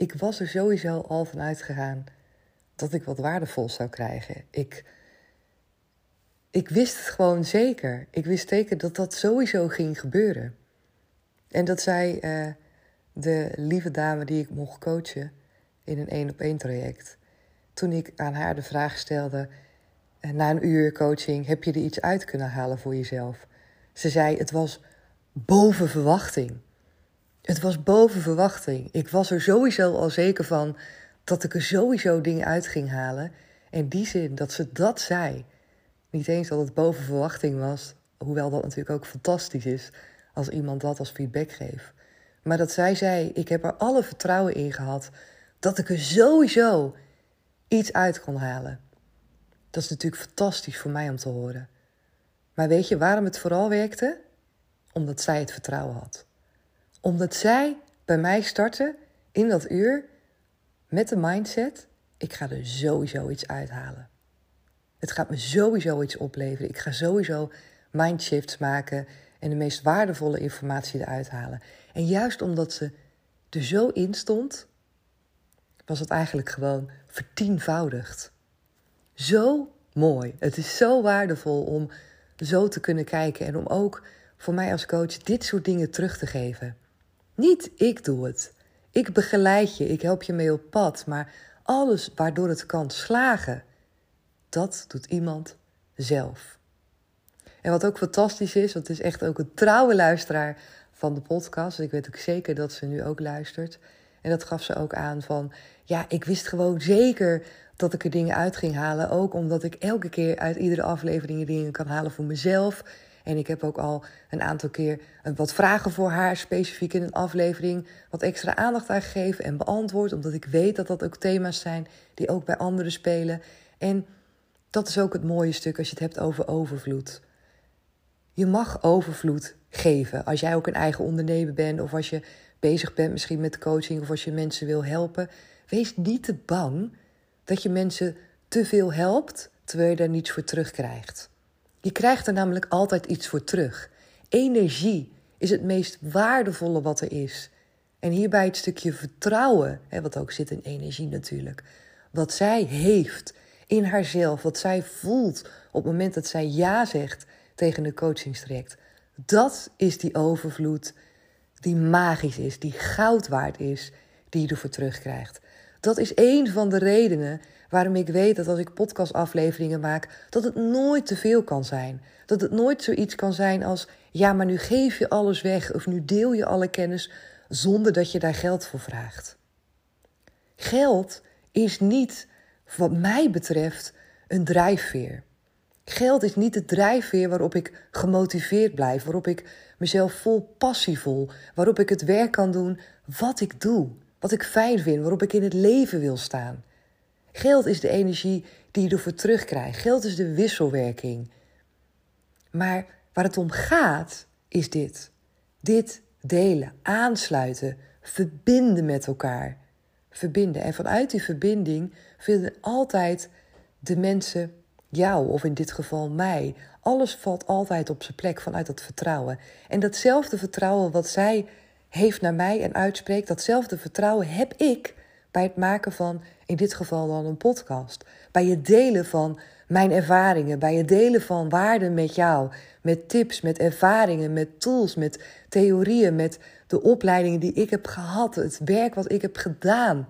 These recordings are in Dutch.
ik was er sowieso al van uitgegaan dat ik wat waardevol zou krijgen. Ik, ik wist het gewoon zeker. Ik wist zeker dat dat sowieso ging gebeuren. En dat zei uh, de lieve dame die ik mocht coachen in een één op één traject. Toen ik aan haar de vraag stelde, uh, na een uur coaching, heb je er iets uit kunnen halen voor jezelf? Ze zei, het was boven verwachting. Het was boven verwachting. Ik was er sowieso al zeker van dat ik er sowieso dingen uit ging halen. En die zin dat ze dat zei. Niet eens dat het boven verwachting was, hoewel dat natuurlijk ook fantastisch is als iemand dat als feedback geeft. Maar dat zij zei: Ik heb er alle vertrouwen in gehad dat ik er sowieso iets uit kon halen. Dat is natuurlijk fantastisch voor mij om te horen. Maar weet je waarom het vooral werkte? Omdat zij het vertrouwen had omdat zij bij mij starten in dat uur met de mindset: ik ga er sowieso iets uithalen. Het gaat me sowieso iets opleveren. Ik ga sowieso mindshifts maken en de meest waardevolle informatie eruit halen. En juist omdat ze er zo in stond, was het eigenlijk gewoon vertienvoudigd. Zo mooi. Het is zo waardevol om zo te kunnen kijken en om ook voor mij als coach dit soort dingen terug te geven. Niet ik doe het. Ik begeleid je, ik help je mee op pad, maar alles waardoor het kan slagen, dat doet iemand zelf. En wat ook fantastisch is, want het is echt ook een trouwe luisteraar van de podcast. Ik weet ook zeker dat ze nu ook luistert. En dat gaf ze ook aan van, ja, ik wist gewoon zeker dat ik er dingen uit ging halen. Ook omdat ik elke keer uit iedere aflevering dingen kan halen voor mezelf. En ik heb ook al een aantal keer wat vragen voor haar, specifiek in een aflevering, wat extra aandacht aan gegeven en beantwoord, omdat ik weet dat dat ook thema's zijn die ook bij anderen spelen. En dat is ook het mooie stuk als je het hebt over overvloed. Je mag overvloed geven als jij ook een eigen ondernemer bent of als je bezig bent misschien met coaching of als je mensen wil helpen. Wees niet te bang dat je mensen te veel helpt terwijl je daar niets voor terugkrijgt. Je krijgt er namelijk altijd iets voor terug. Energie is het meest waardevolle wat er is. En hierbij het stukje vertrouwen, hè, wat ook zit in energie natuurlijk. Wat zij heeft in haarzelf, wat zij voelt op het moment dat zij ja zegt tegen een coachingstraject. Dat is die overvloed die magisch is, die goud waard is, die je ervoor terugkrijgt. Dat is een van de redenen waarom ik weet dat als ik podcastafleveringen maak, dat het nooit te veel kan zijn. Dat het nooit zoiets kan zijn als, ja, maar nu geef je alles weg of nu deel je alle kennis zonder dat je daar geld voor vraagt. Geld is niet, wat mij betreft, een drijfveer. Geld is niet de drijfveer waarop ik gemotiveerd blijf, waarop ik mezelf vol passie voel, waarop ik het werk kan doen wat ik doe, wat ik fijn vind, waarop ik in het leven wil staan. Geld is de energie die je ervoor terugkrijgt. Geld is de wisselwerking. Maar waar het om gaat, is dit. Dit delen, aansluiten, verbinden met elkaar. Verbinden. En vanuit die verbinding vinden altijd de mensen jou, of in dit geval mij. Alles valt altijd op zijn plek vanuit dat vertrouwen. En datzelfde vertrouwen wat zij heeft naar mij en uitspreekt, datzelfde vertrouwen heb ik bij het maken van, in dit geval dan een podcast. Bij het delen van mijn ervaringen, bij het delen van waarden met jou. Met tips, met ervaringen, met tools, met theorieën, met de opleidingen die ik heb gehad. Het werk wat ik heb gedaan.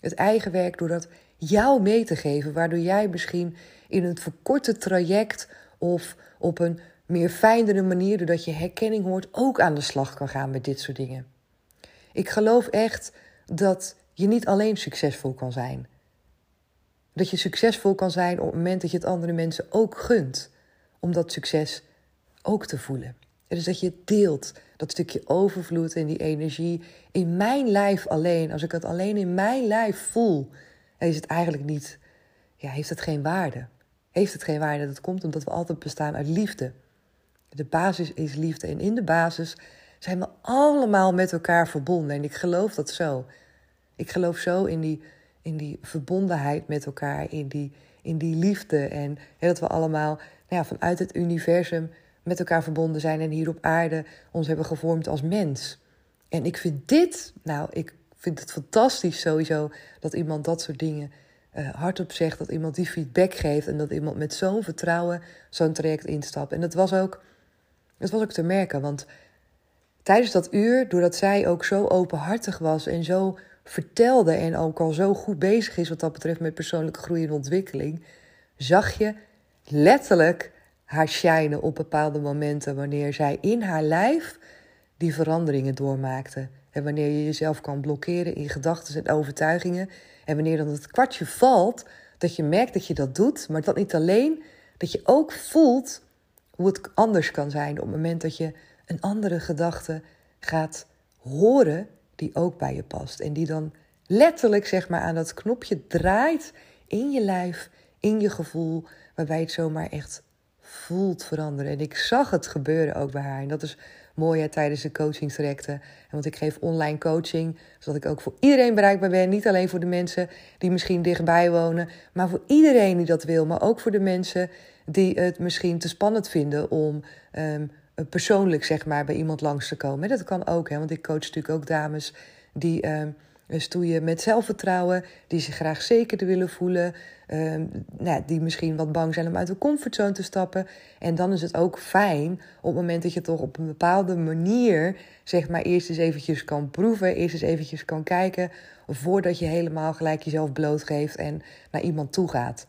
Het eigen werk doordat jou mee te geven, waardoor jij misschien in een verkorte traject of op een meer fijnere manier, doordat je herkenning hoort, ook aan de slag kan gaan met dit soort dingen. Ik geloof echt dat je niet alleen succesvol kan zijn. Dat je succesvol kan zijn op het moment dat je het andere mensen ook gunt om dat succes ook te voelen. Dus dat je deelt dat stukje overvloed en die energie in mijn lijf alleen. Als ik het alleen in mijn lijf voel, is het eigenlijk niet, ja, heeft het geen waarde. Heeft het geen waarde. Dat komt omdat we altijd bestaan uit liefde. De basis is liefde. En in de basis zijn we allemaal met elkaar verbonden. En ik geloof dat zo. Ik geloof zo in die, in die verbondenheid met elkaar, in die, in die liefde. En dat we allemaal nou ja, vanuit het universum met elkaar verbonden zijn en hier op aarde ons hebben gevormd als mens. En ik vind dit, nou, ik vind het fantastisch sowieso dat iemand dat soort dingen uh, hardop zegt, dat iemand die feedback geeft en dat iemand met zo'n vertrouwen zo'n traject instapt. En dat was ook, dat was ook te merken, want tijdens dat uur, doordat zij ook zo openhartig was en zo vertelde en ook al zo goed bezig is wat dat betreft met persoonlijke groei en ontwikkeling, zag je letterlijk haar shinen op bepaalde momenten wanneer zij in haar lijf die veranderingen doormaakte. En wanneer je jezelf kan blokkeren in gedachten en overtuigingen. En wanneer dan het kwartje valt, dat je merkt dat je dat doet, maar dat niet alleen, dat je ook voelt hoe het anders kan zijn op het moment dat je een andere gedachte gaat horen die ook bij je past. En die dan letterlijk zeg maar aan dat knopje draait in je lijf, in je gevoel, waarbij het zomaar echt voelt veranderen. En ik zag het gebeuren ook bij haar. En dat is mooi hè, tijdens de coachingstrajecten. En want ik geef online coaching, zodat ik ook voor iedereen bereikbaar ben. Niet alleen voor de mensen die misschien dichtbij wonen, maar voor iedereen die dat wil. Maar ook voor de mensen die het misschien te spannend vinden om um, persoonlijk zeg maar, bij iemand langs te komen. Dat kan ook, hè, want ik coach natuurlijk ook dames die um, stoeien met zelfvertrouwen, die zich graag zeker willen voelen, um, nou, die misschien wat bang zijn om uit de comfortzone te stappen. En dan is het ook fijn op het moment dat je toch op een bepaalde manier, zeg maar, eerst eens eventjes kan proeven, eerst eens eventjes kan kijken, voordat je helemaal gelijk jezelf blootgeeft en naar iemand toe gaat.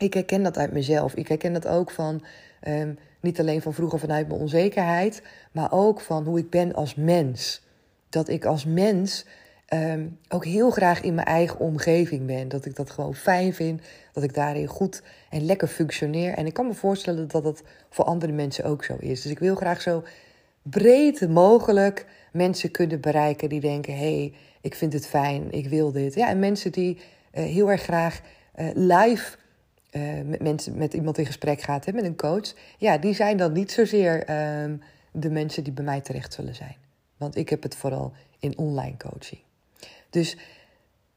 Ik herken dat uit mezelf. Ik herken dat ook van um, niet alleen van vroeger vanuit mijn onzekerheid, maar ook van hoe ik ben als mens. Dat ik als mens um, ook heel graag in mijn eigen omgeving ben. Dat ik dat gewoon fijn vind, dat ik daarin goed en lekker functioneer. En ik kan me voorstellen dat dat voor andere mensen ook zo is. Dus ik wil graag zo breed mogelijk mensen kunnen bereiken die denken: hé, hey, ik vind het fijn, ik wil dit. Ja, en mensen die uh, heel erg graag uh, live uh, met, mensen, met iemand in gesprek gaat, hè, met een coach. Ja, die zijn dan niet zozeer um, de mensen die bij mij terecht zullen zijn. Want ik heb het vooral in online coaching. Dus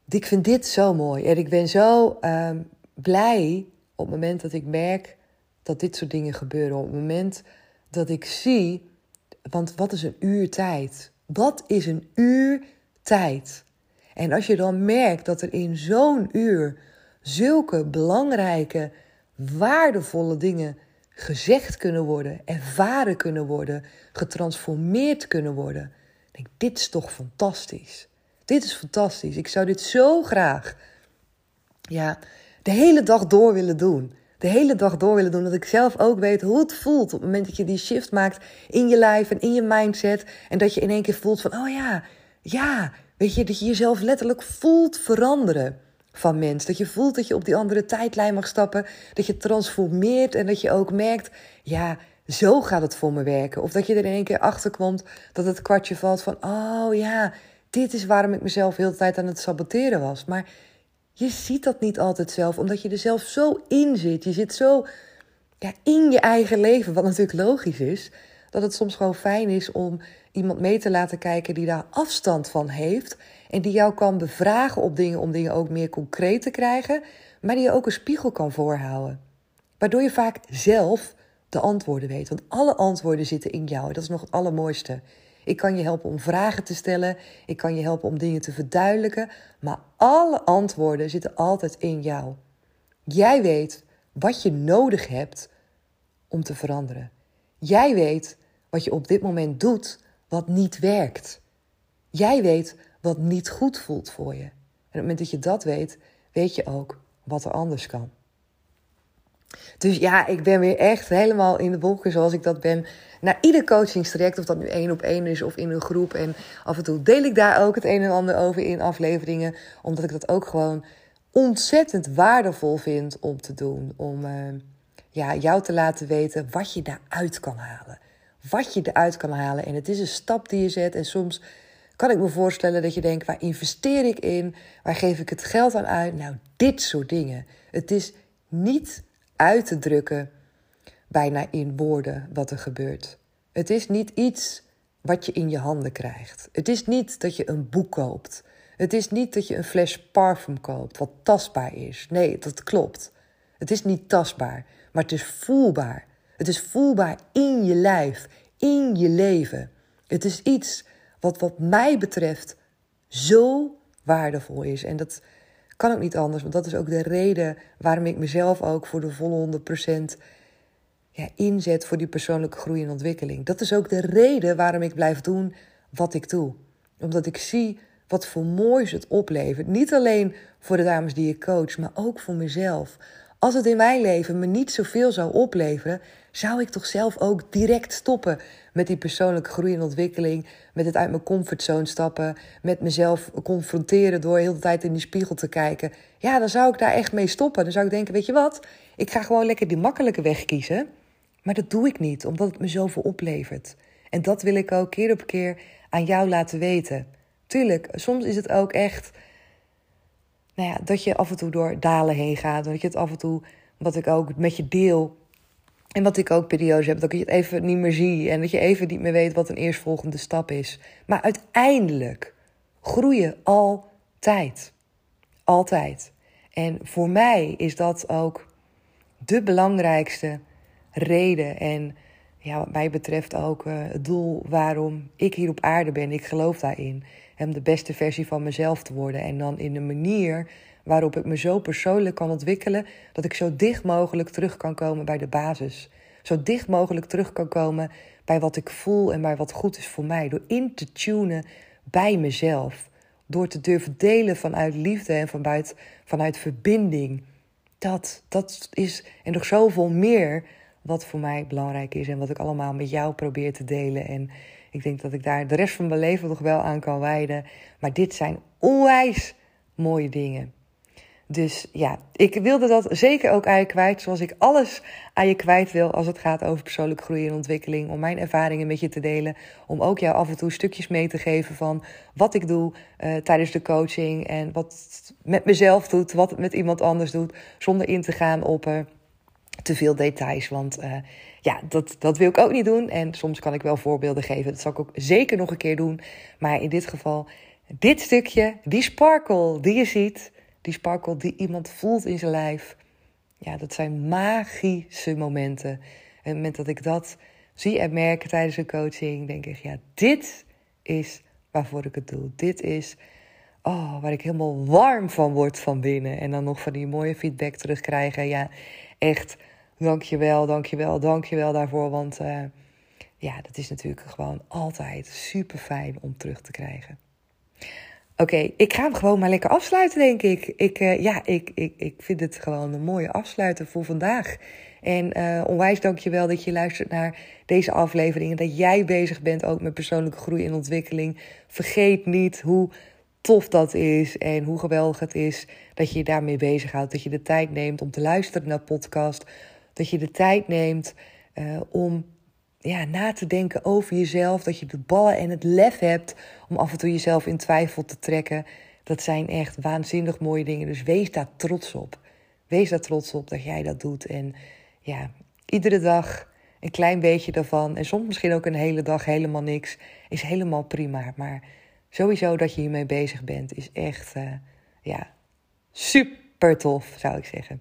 ik vind dit zo mooi. En ik ben zo uh, blij op het moment dat ik merk dat dit soort dingen gebeuren. Op het moment dat ik zie, want wat is een uur tijd? Wat is een uur tijd? En als je dan merkt dat er in zo'n uur zulke belangrijke, waardevolle dingen gezegd kunnen worden, ervaren kunnen worden, getransformeerd kunnen worden. denk dit is toch fantastisch. Dit is fantastisch. Ik zou dit zo graag ja, de hele dag door willen doen. De hele dag door willen doen. Dat ik zelf ook weet hoe het voelt. Op het moment dat je die shift maakt in je lijf en in je mindset. En dat je in één keer voelt van, oh ja, ja. Weet je, dat je jezelf letterlijk voelt veranderen van mens. Dat je voelt dat je op die andere tijdlijn mag stappen. Dat je transformeert en dat je ook merkt, ja, zo gaat het voor me werken. Of dat je er in één keer achter komt dat het kwartje valt van, oh ja, dit is waarom ik mezelf heel de tijd aan het saboteren was. Maar je ziet dat niet altijd zelf, omdat je er zelf zo in zit. Je zit zo ja, in je eigen leven, wat natuurlijk logisch is. Dat het soms gewoon fijn is om iemand mee te laten kijken die daar afstand van heeft. En die jou kan bevragen op dingen om dingen ook meer concreet te krijgen. Maar die je ook een spiegel kan voorhouden. Waardoor je vaak zelf de antwoorden weet. Want alle antwoorden zitten in jou. Dat is nog het allermooiste. Ik kan je helpen om vragen te stellen. Ik kan je helpen om dingen te verduidelijken. Maar alle antwoorden zitten altijd in jou. Jij weet wat je nodig hebt om te veranderen. Jij weet wat je op dit moment doet wat niet werkt. Jij weet wat niet goed voelt voor je. En op het moment dat je dat weet, weet je ook wat er anders kan. Dus ja, ik ben weer echt helemaal in de wolken zoals ik dat ben. Na ieder coachingstraject, of dat nu één op één is of in een groep. En af en toe deel ik daar ook het een en ander over in afleveringen. Omdat ik dat ook gewoon ontzettend waardevol vind om te doen. Om uh, ja, jou te laten weten wat je daaruit kan halen. Wat je eruit kan halen. En het is een stap die je zet. En soms kan ik me voorstellen dat je denkt: waar investeer ik in? Waar geef ik het geld aan uit? Nou, dit soort dingen. Het is niet uit te drukken, bijna in woorden, wat er gebeurt. Het is niet iets wat je in je handen krijgt. Het is niet dat je een boek koopt. Het is niet dat je een fles parfum koopt wat tastbaar is. Nee, dat klopt. Het is niet tastbaar, maar het is voelbaar. Het is voelbaar in je lijf, in je leven. Het is iets wat wat mij betreft zo waardevol is. En dat kan ook niet anders, want dat is ook de reden waarom ik mezelf ook voor de volle 100% ja, inzet voor die persoonlijke groei en ontwikkeling. Dat is ook de reden waarom ik blijf doen wat ik doe. Omdat ik zie wat voor moois het oplevert. Niet alleen voor de dames die ik coach, maar ook voor mezelf. Als het in mijn leven me niet zoveel zou opleveren, zou ik toch zelf ook direct stoppen met die persoonlijke groei en ontwikkeling, met het uit mijn comfortzone stappen, met mezelf confronteren door heel de tijd in die spiegel te kijken. Ja, dan zou ik daar echt mee stoppen. Dan zou ik denken, weet je wat, ik ga gewoon lekker die makkelijke weg kiezen. Maar dat doe ik niet, omdat het me zoveel oplevert. En dat wil ik ook keer op keer aan jou laten weten. Tuurlijk, soms is het ook echt nou ja, dat je af en toe door dalen heen gaat. Dat je het af en toe, wat ik ook met je deel. En wat ik ook periodes heb, dat je het even niet meer zie. En dat je even niet meer weet wat een eerstvolgende stap is. Maar uiteindelijk groeien altijd. Altijd. En voor mij is dat ook de belangrijkste reden. En ja, wat mij betreft ook uh, het doel waarom ik hier op aarde ben. Ik geloof daarin hem de beste versie van mezelf te worden. En dan in een manier waarop ik me zo persoonlijk kan ontwikkelen dat ik zo dicht mogelijk terug kan komen bij de basis. Zo dicht mogelijk terug kan komen bij wat ik voel en bij wat goed is voor mij. Door in te tunen bij mezelf. Door te durven delen vanuit liefde en vanuit, vanuit verbinding. Dat, dat is en nog zoveel meer wat voor mij belangrijk is en wat ik allemaal met jou probeer te delen. En ik denk dat ik daar de rest van mijn leven nog wel aan kan wijden. Maar dit zijn onwijs mooie dingen. Dus ja, ik wilde dat zeker ook aan je kwijt. Zoals ik alles aan je kwijt wil als het gaat over persoonlijke groei en ontwikkeling. Om mijn ervaringen met je te delen. Om ook jou af en toe stukjes mee te geven van wat ik doe uh, tijdens de coaching. En wat het met mezelf doet, wat het met iemand anders doet. Zonder in te gaan op uh, te veel details. Want uh, ja, dat, dat wil ik ook niet doen. En soms kan ik wel voorbeelden geven. Dat zal ik ook zeker nog een keer doen. Maar in dit geval, dit stukje, die sparkle die je ziet, die sparkle die iemand voelt in zijn lijf. Ja, dat zijn magische momenten. En op het moment dat ik dat zie en merk tijdens een coaching, denk ik, ja, dit is waarvoor ik het doe. Dit is oh, waar ik helemaal warm van word van binnen. En dan nog van die mooie feedback terugkrijgen. Ja, echt Dankjewel, dankjewel, dankjewel daarvoor. Want uh, ja, dat is natuurlijk gewoon altijd super fijn om terug te krijgen. Oké, ik ga hem gewoon maar lekker afsluiten, denk ik. Ik, uh, ja, ik, ik, ik vind het gewoon een mooie afsluiter voor vandaag. En uh, onwijs dankjewel dat je luistert naar deze aflevering. En dat jij bezig bent ook met persoonlijke groei en ontwikkeling. Vergeet niet hoe tof dat is en hoe geweldig het is dat je je daarmee bezighoudt. Dat je de tijd neemt om te luisteren naar podcast dat je de tijd neemt uh, om ja, na te denken over jezelf. Dat je de ballen en het lef hebt om af en toe jezelf in twijfel te trekken. Dat zijn echt waanzinnig mooie dingen. Dus wees daar trots op. Wees daar trots op dat jij dat doet. En ja, iedere dag een klein beetje daarvan. En soms misschien ook een hele dag helemaal niks. Is helemaal prima. Maar sowieso dat je hiermee bezig bent is echt uh, ja, super tof, zou ik zeggen.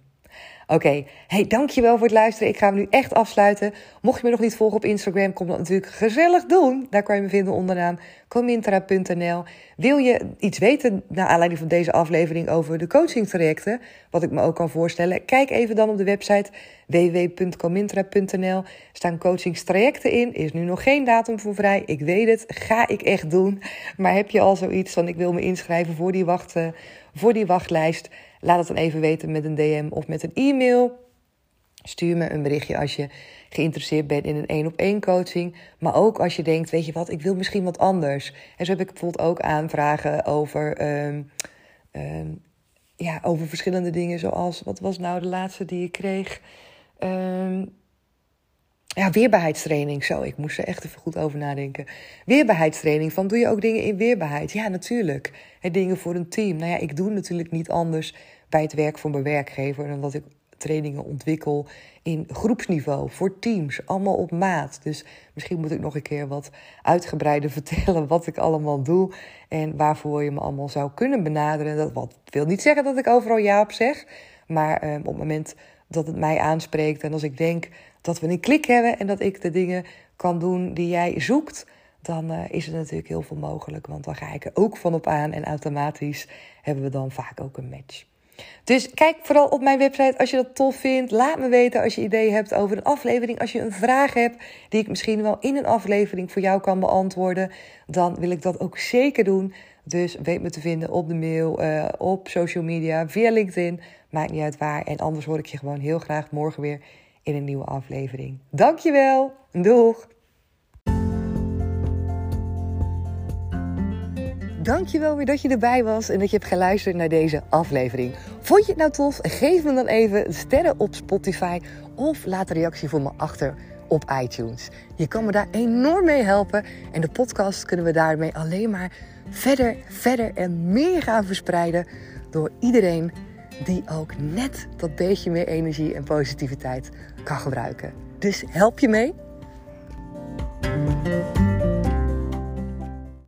Oké, hey, dankjewel voor het luisteren. Ik ga hem nu echt afsluiten. Mocht je me nog niet volgen op Instagram, kom dat natuurlijk gezellig doen. Daar kan je me vinden onder naam comintra.nl. Wil je iets weten naar aanleiding van deze aflevering over de coachingtrajecten, wat ik me ook kan voorstellen? Kijk even dan op de website www.comintra.nl. staan coachingstrajecten in. Is nu nog geen datum voor vrij. Ik weet het, ga ik echt doen. Maar heb je al zoiets van ik wil me inschrijven voor die, wacht, voor die wachtlijst? Laat het dan even weten met een DM of met een e-mail. Stuur me een berichtje als je geïnteresseerd bent in een één op één coaching. Maar ook als je denkt, weet je wat, ik wil misschien wat anders. En zo heb ik bijvoorbeeld ook aanvragen over, ehm, ehm, ja, over verschillende dingen. Zoals, wat was nou de laatste die ik kreeg? Um, ja, weerbaarheidstraining. Zo, ik moest er echt even goed over nadenken. Weerbaarheidstraining. Van doe je ook dingen in weerbaarheid? Ja, natuurlijk. Dingen voor een team. Nou ja, ik doe natuurlijk niet anders bij het werk van mijn werkgever dan dat ik trainingen ontwikkel in groepsniveau voor teams, allemaal op maat. Dus misschien moet ik nog een keer wat uitgebreider vertellen wat ik allemaal doe en waarvoor je me allemaal zou kunnen benaderen. Dat wat, wil niet zeggen dat ik overal ja op zeg, maar eh, op het moment dat het mij aanspreekt en als ik denk dat we een klik hebben en dat ik de dingen kan doen die jij zoekt, dan uh, is er natuurlijk heel veel mogelijk. Want dan ga ik er ook van op aan en automatisch hebben we dan vaak ook een match. Dus kijk vooral op mijn website als je dat tof vindt. Laat me weten als je ideeën hebt over een aflevering. Als je een vraag hebt die ik misschien wel in een aflevering voor jou kan beantwoorden, dan wil ik dat ook zeker doen. Dus weet me te vinden op de mail, uh, op social media, via LinkedIn. Maakt niet uit waar. En anders hoor ik je gewoon heel graag morgen weer in een nieuwe aflevering. Dankjewel. Doeg. Dankjewel weer dat je erbij was en dat je hebt geluisterd naar deze aflevering. Vond je het nou tof? Geef me dan even sterren op Spotify of laat een reactie voor me achter op iTunes. Je kan me daar enorm mee helpen en de podcast kunnen we daarmee alleen maar verder, verder en meer gaan verspreiden door iedereen die ook net dat beetje meer energie en positiviteit kan gebruiken. Dus help je mee?